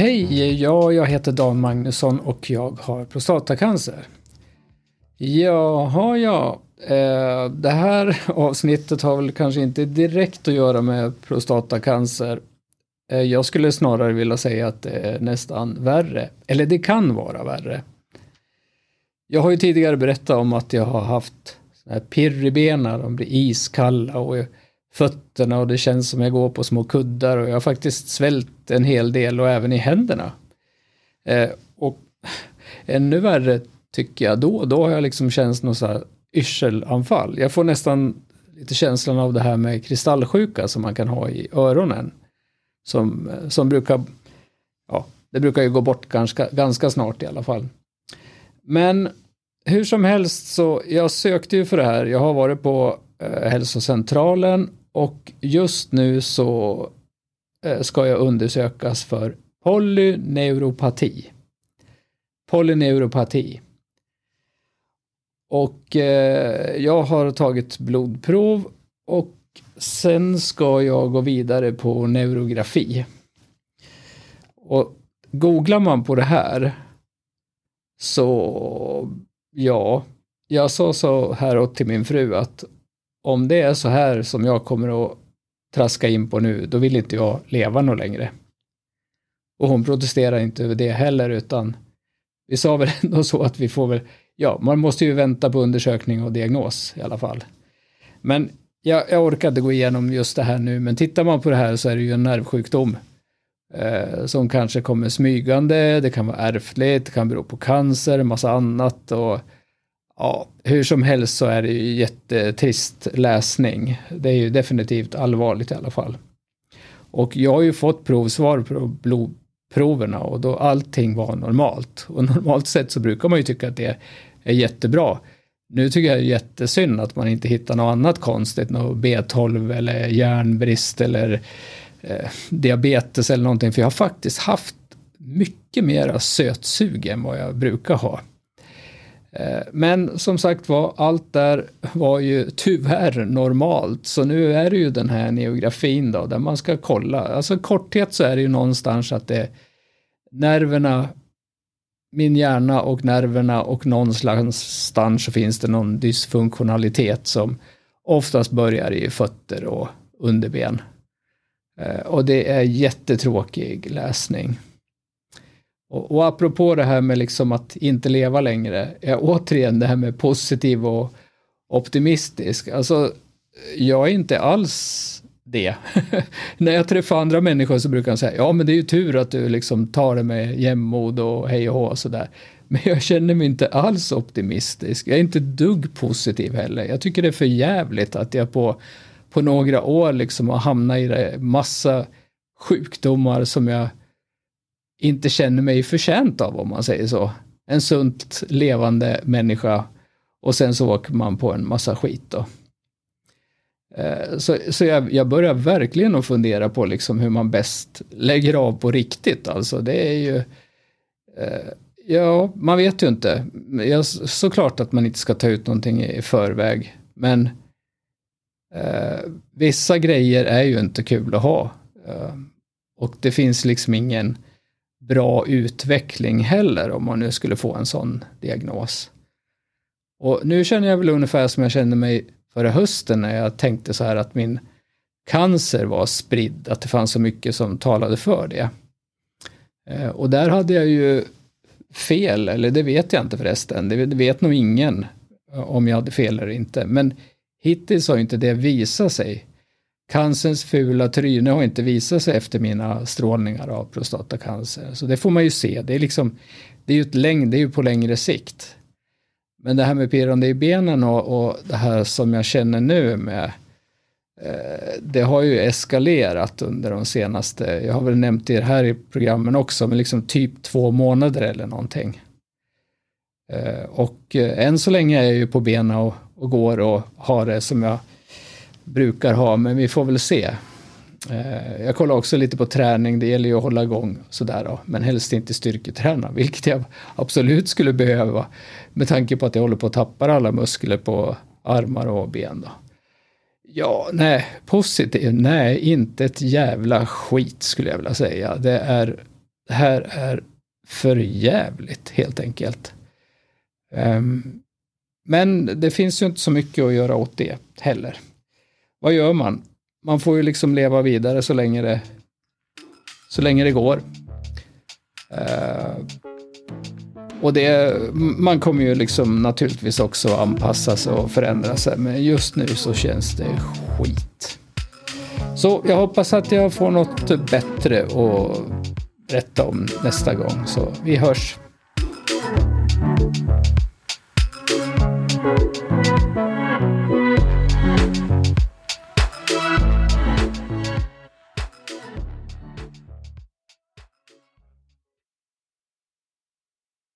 Hej, ja, jag heter Dan Magnusson och jag har prostatacancer. Jaha, ja. Eh, det här avsnittet har väl kanske inte direkt att göra med prostatacancer. Eh, jag skulle snarare vilja säga att det är nästan värre. Eller det kan vara värre. Jag har ju tidigare berättat om att jag har haft pirr i benen, de blir iskalla och fötterna och det känns som jag går på små kuddar och jag har faktiskt svält en hel del och även i händerna. Eh, och ännu värre tycker jag då, då har jag liksom känt något så här yrselanfall. Jag får nästan lite känslan av det här med kristallsjuka som man kan ha i öronen. Som, som brukar, ja, det brukar ju gå bort ganska, ganska snart i alla fall. Men hur som helst så, jag sökte ju för det här. Jag har varit på eh, hälsocentralen och just nu så eh, ska jag undersökas för polyneuropati. Polyneuropati. Och eh, jag har tagit blodprov och sen ska jag gå vidare på neurografi. Och googlar man på det här så ja, jag sa så här åt till min fru att om det är så här som jag kommer att traska in på nu, då vill inte jag leva något längre. Och hon protesterar inte över det heller, utan vi sa väl ändå så att vi får väl, ja, man måste ju vänta på undersökning och diagnos i alla fall. Men jag, jag orkade gå igenom just det här nu, men tittar man på det här så är det ju en nervsjukdom eh, som kanske kommer smygande, det kan vara ärftligt, det kan bero på cancer, massa annat och Ja, hur som helst så är det ju jättetrist läsning. Det är ju definitivt allvarligt i alla fall. Och jag har ju fått provsvar på blodproverna och då allting var normalt. Och normalt sett så brukar man ju tycka att det är jättebra. Nu tycker jag det är jättesynd att man inte hittar något annat konstigt, något B12 eller järnbrist eller eh, diabetes eller någonting. För jag har faktiskt haft mycket mera sötsug än vad jag brukar ha. Eh, men som sagt var, allt där var ju tyvärr normalt. Så nu är det ju den här neografin då, där man ska kolla. Alltså korthet så är det ju någonstans att det nerverna, min hjärna och nerverna och någonstans så finns det någon dysfunktionalitet som oftast börjar i fötter och underben. Eh, och det är jättetråkig läsning. Och, och apropå det här med liksom att inte leva längre, är återigen det här med positiv och optimistisk. Alltså, jag är inte alls det. När jag träffar andra människor så brukar de säga, ja men det är ju tur att du liksom tar det med jämnmod och hej och hå och sådär. Men jag känner mig inte alls optimistisk. Jag är inte dugg positiv heller. Jag tycker det är för jävligt att jag på, på några år liksom och hamna i det, massa sjukdomar som jag inte känner mig förtjänt av om man säger så. En sunt levande människa och sen så åker man på en massa skit då. Eh, så, så jag, jag börjar verkligen att fundera på liksom hur man bäst lägger av på riktigt. Alltså det är ju... Eh, ja, man vet ju inte. Ja, såklart att man inte ska ta ut någonting i förväg. Men eh, vissa grejer är ju inte kul att ha. Eh, och det finns liksom ingen bra utveckling heller om man nu skulle få en sån diagnos. Och nu känner jag väl ungefär som jag kände mig förra hösten när jag tänkte så här att min cancer var spridd, att det fanns så mycket som talade för det. Eh, och där hade jag ju fel, eller det vet jag inte förresten, det vet nog ingen eh, om jag hade fel eller inte, men hittills har inte det visat sig Cancerns fula tryne har inte visat sig efter mina strålningar av prostatacancer. Så det får man ju se. Det är, liksom, det är ju ett det är ju på längre sikt. Men det här med pirrande i benen och, och det här som jag känner nu med eh, det har ju eskalerat under de senaste, jag har väl nämnt det här i programmen också, men liksom typ två månader eller någonting. Eh, och eh, än så länge är jag ju på benen och, och går och har det som jag brukar ha, men vi får väl se. Eh, jag kollar också lite på träning, det gäller ju att hålla igång sådär då, men helst inte styrketräna, vilket jag absolut skulle behöva med tanke på att jag håller på att tappa alla muskler på armar och ben. Då. Ja, nej, positiv, nej, inte ett jävla skit skulle jag vilja säga. Det är, det här är för jävligt helt enkelt. Um, men det finns ju inte så mycket att göra åt det heller. Vad gör man? Man får ju liksom leva vidare så länge det, så länge det går. Uh, och det, man kommer ju liksom naturligtvis också anpassa sig och förändra sig, men just nu så känns det skit. Så jag hoppas att jag får något bättre att berätta om nästa gång, så vi hörs.